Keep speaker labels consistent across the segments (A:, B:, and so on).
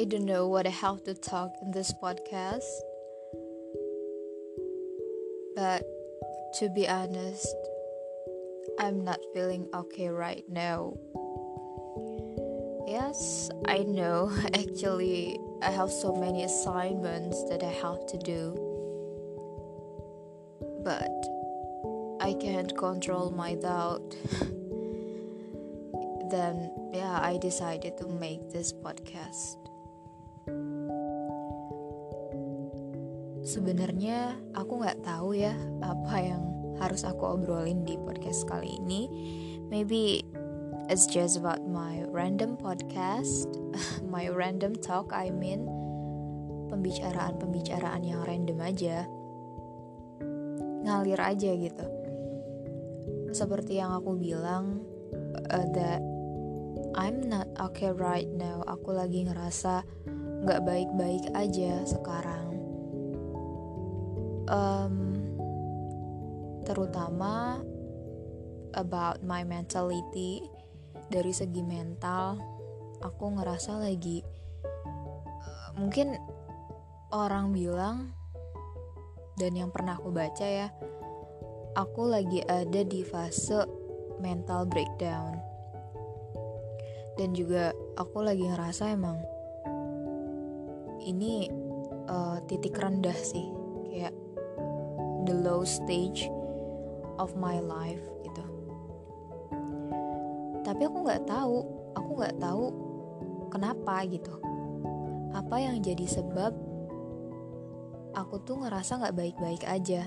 A: I don't know what I have to talk in this podcast. But to be honest, I'm not feeling okay right now. Yes, I know. Actually, I have so many assignments that I have to do. But I can't control my doubt. then, yeah, I decided to make this podcast. Sebenarnya aku nggak tahu ya apa yang harus aku obrolin di podcast kali ini. Maybe it's just about my random podcast, my random talk. I mean, pembicaraan-pembicaraan yang random aja, ngalir aja gitu. Seperti yang aku bilang, uh, that I'm not okay right now. Aku lagi ngerasa nggak baik-baik aja sekarang um, terutama about my mentality. Dari segi mental aku ngerasa lagi uh, mungkin orang bilang dan yang pernah aku baca ya aku lagi ada di fase mental breakdown. Dan juga aku lagi ngerasa emang ini uh, titik rendah sih. Kayak the low stage of my life gitu. Tapi aku nggak tahu aku nggak tahu kenapa gitu. Apa yang jadi sebab aku tuh ngerasa nggak baik-baik aja.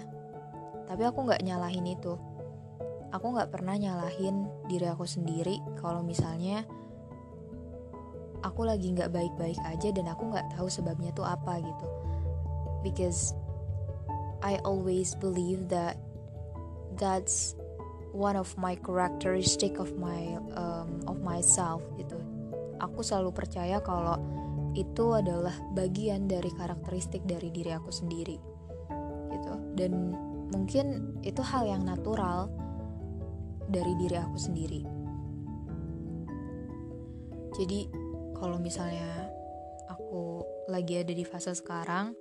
A: Tapi aku nggak nyalahin itu. Aku nggak pernah nyalahin diri aku sendiri kalau misalnya aku lagi nggak baik-baik aja dan aku nggak tahu sebabnya tuh apa gitu. Because I always believe that that's one of my characteristic of my um, of myself gitu. Aku selalu percaya kalau itu adalah bagian dari karakteristik dari diri aku sendiri gitu. Dan mungkin itu hal yang natural dari diri aku sendiri. Jadi kalau misalnya aku lagi ada di fase sekarang,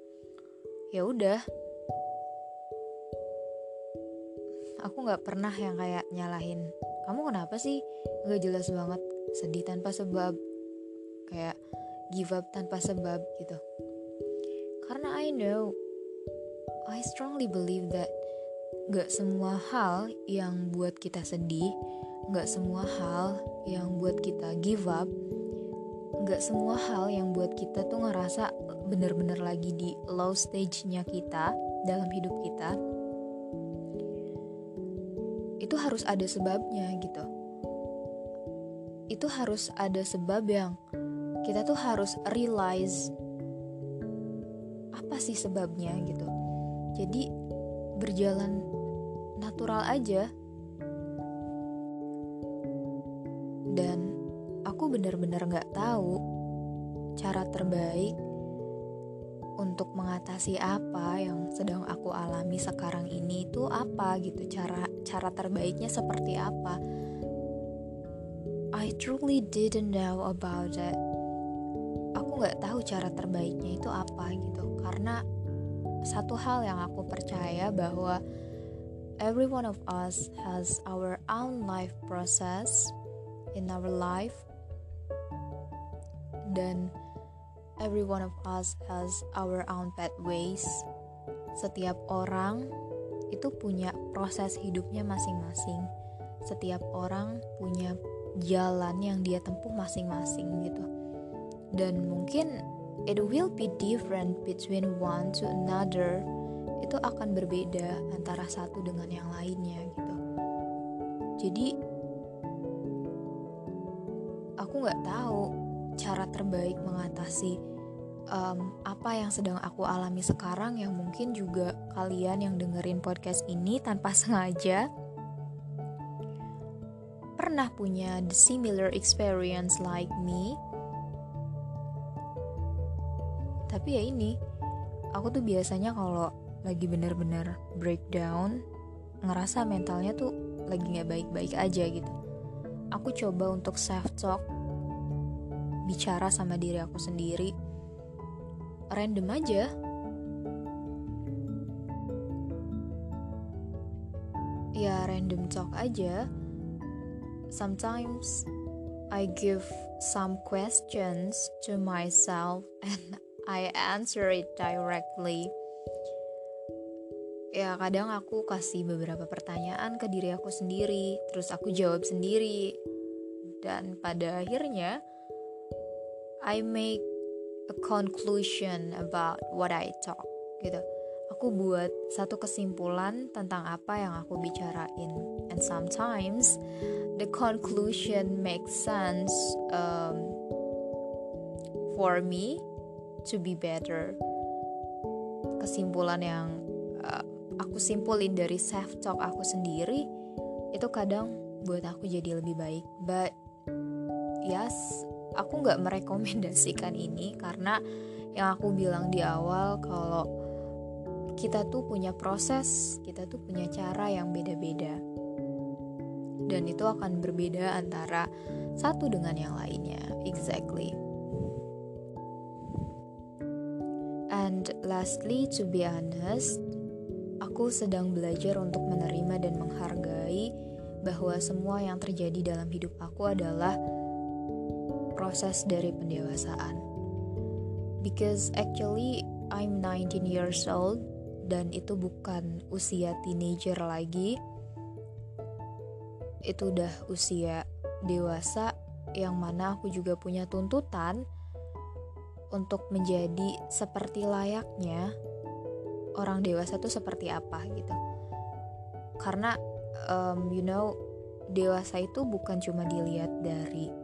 A: ya udah aku nggak pernah yang kayak nyalahin kamu kenapa sih nggak jelas banget sedih tanpa sebab kayak give up tanpa sebab gitu. Karena I know I strongly believe that nggak semua hal yang buat kita sedih nggak semua hal yang buat kita give up nggak semua hal yang buat kita tuh ngerasa bener-bener lagi di low stage-nya kita dalam hidup kita itu harus ada sebabnya gitu. Itu harus ada sebab yang kita tuh harus realize apa sih sebabnya gitu. Jadi berjalan natural aja. Dan aku benar-benar nggak tahu cara terbaik untuk mengatasi apa yang sedang aku alami sekarang ini itu apa gitu. Cara cara terbaiknya seperti apa. I truly didn't know about it. Aku nggak tahu cara terbaiknya itu apa gitu. Karena satu hal yang aku percaya bahwa every one of us has our own life process in our life. Dan Every one of us has our own pathways. Setiap orang itu punya proses hidupnya masing-masing. Setiap orang punya jalan yang dia tempuh masing-masing gitu. Dan mungkin it will be different between one to another. Itu akan berbeda antara satu dengan yang lainnya gitu. Jadi aku nggak tahu cara terbaik mengatasi um, apa yang sedang aku alami sekarang yang mungkin juga kalian yang dengerin podcast ini tanpa sengaja pernah punya the similar experience like me. Tapi ya ini aku tuh biasanya kalau lagi bener-bener breakdown ngerasa mentalnya tuh lagi nggak baik-baik aja gitu. Aku coba untuk self talk bicara sama diri aku sendiri random aja. Ya random talk aja. Sometimes I give some questions to myself and I answer it directly. Ya kadang aku kasih beberapa pertanyaan ke diri aku sendiri terus aku jawab sendiri. Dan pada akhirnya I make a conclusion about what I talk gitu. Aku buat satu kesimpulan tentang apa yang aku bicarain. And sometimes the conclusion makes sense um, for me to be better. Kesimpulan yang uh, aku simpulin dari self talk aku sendiri itu kadang buat aku jadi lebih baik. But yes aku nggak merekomendasikan ini karena yang aku bilang di awal kalau kita tuh punya proses kita tuh punya cara yang beda-beda. Dan itu akan berbeda antara satu dengan yang lainnya exactly. And lastly to be honest Aku sedang belajar untuk menerima dan menghargai bahwa semua yang terjadi dalam hidup aku adalah proses dari pendewasaan. Because actually I'm 19 years old dan itu bukan usia teenager lagi. Itu udah usia dewasa yang mana aku juga punya tuntutan untuk menjadi seperti layaknya orang dewasa tuh seperti apa gitu karena um, you know dewasa itu bukan cuma dilihat dari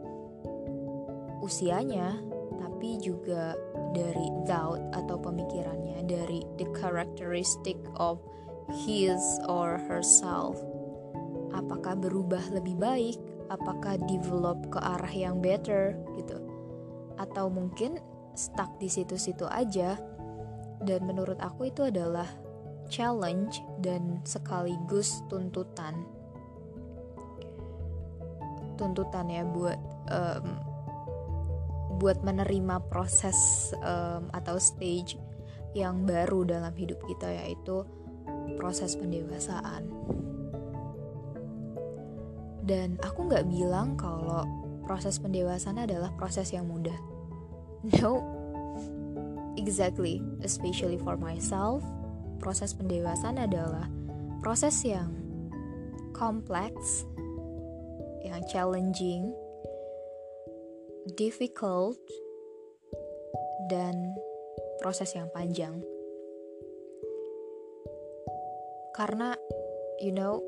A: usianya tapi juga dari thought atau pemikirannya dari the characteristic of his or herself. Apakah berubah lebih baik? Apakah develop ke arah yang better gitu. Atau mungkin stuck di situ-situ aja. Dan menurut aku itu adalah challenge dan sekaligus tuntutan. Tuntutan ya buat um, buat menerima proses um, atau stage yang baru dalam hidup kita yaitu proses pendewasaan. Dan aku nggak bilang kalau proses pendewasaan adalah proses yang mudah. No. Exactly, especially for myself, proses pendewasaan adalah proses yang kompleks, yang challenging, difficult, dan proses yang panjang. Karena, you know,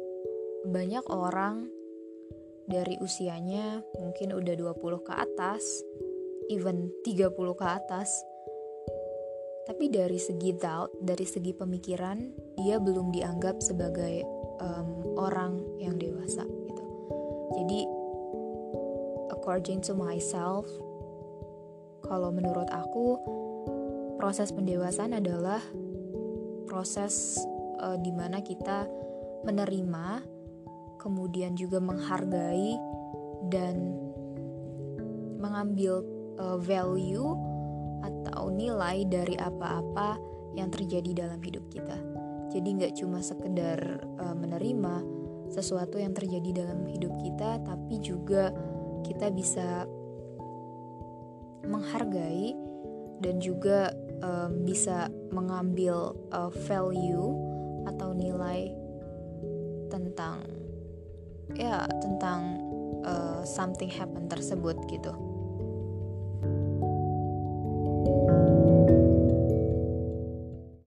A: banyak orang dari usianya mungkin udah 20 ke atas, even 30 ke atas, tapi dari segi thought, dari segi pemikiran, dia belum dianggap sebagai um, orang yang dewasa gitu. Jadi according to myself, kalau menurut aku proses pendewasaan adalah proses uh, di mana kita menerima, kemudian juga menghargai dan mengambil uh, value atau nilai dari apa-apa yang terjadi dalam hidup kita. Jadi nggak cuma sekedar uh, menerima sesuatu yang terjadi dalam hidup kita, tapi juga kita bisa menghargai dan juga um, bisa mengambil uh, value atau nilai tentang ya tentang uh, something happen tersebut gitu.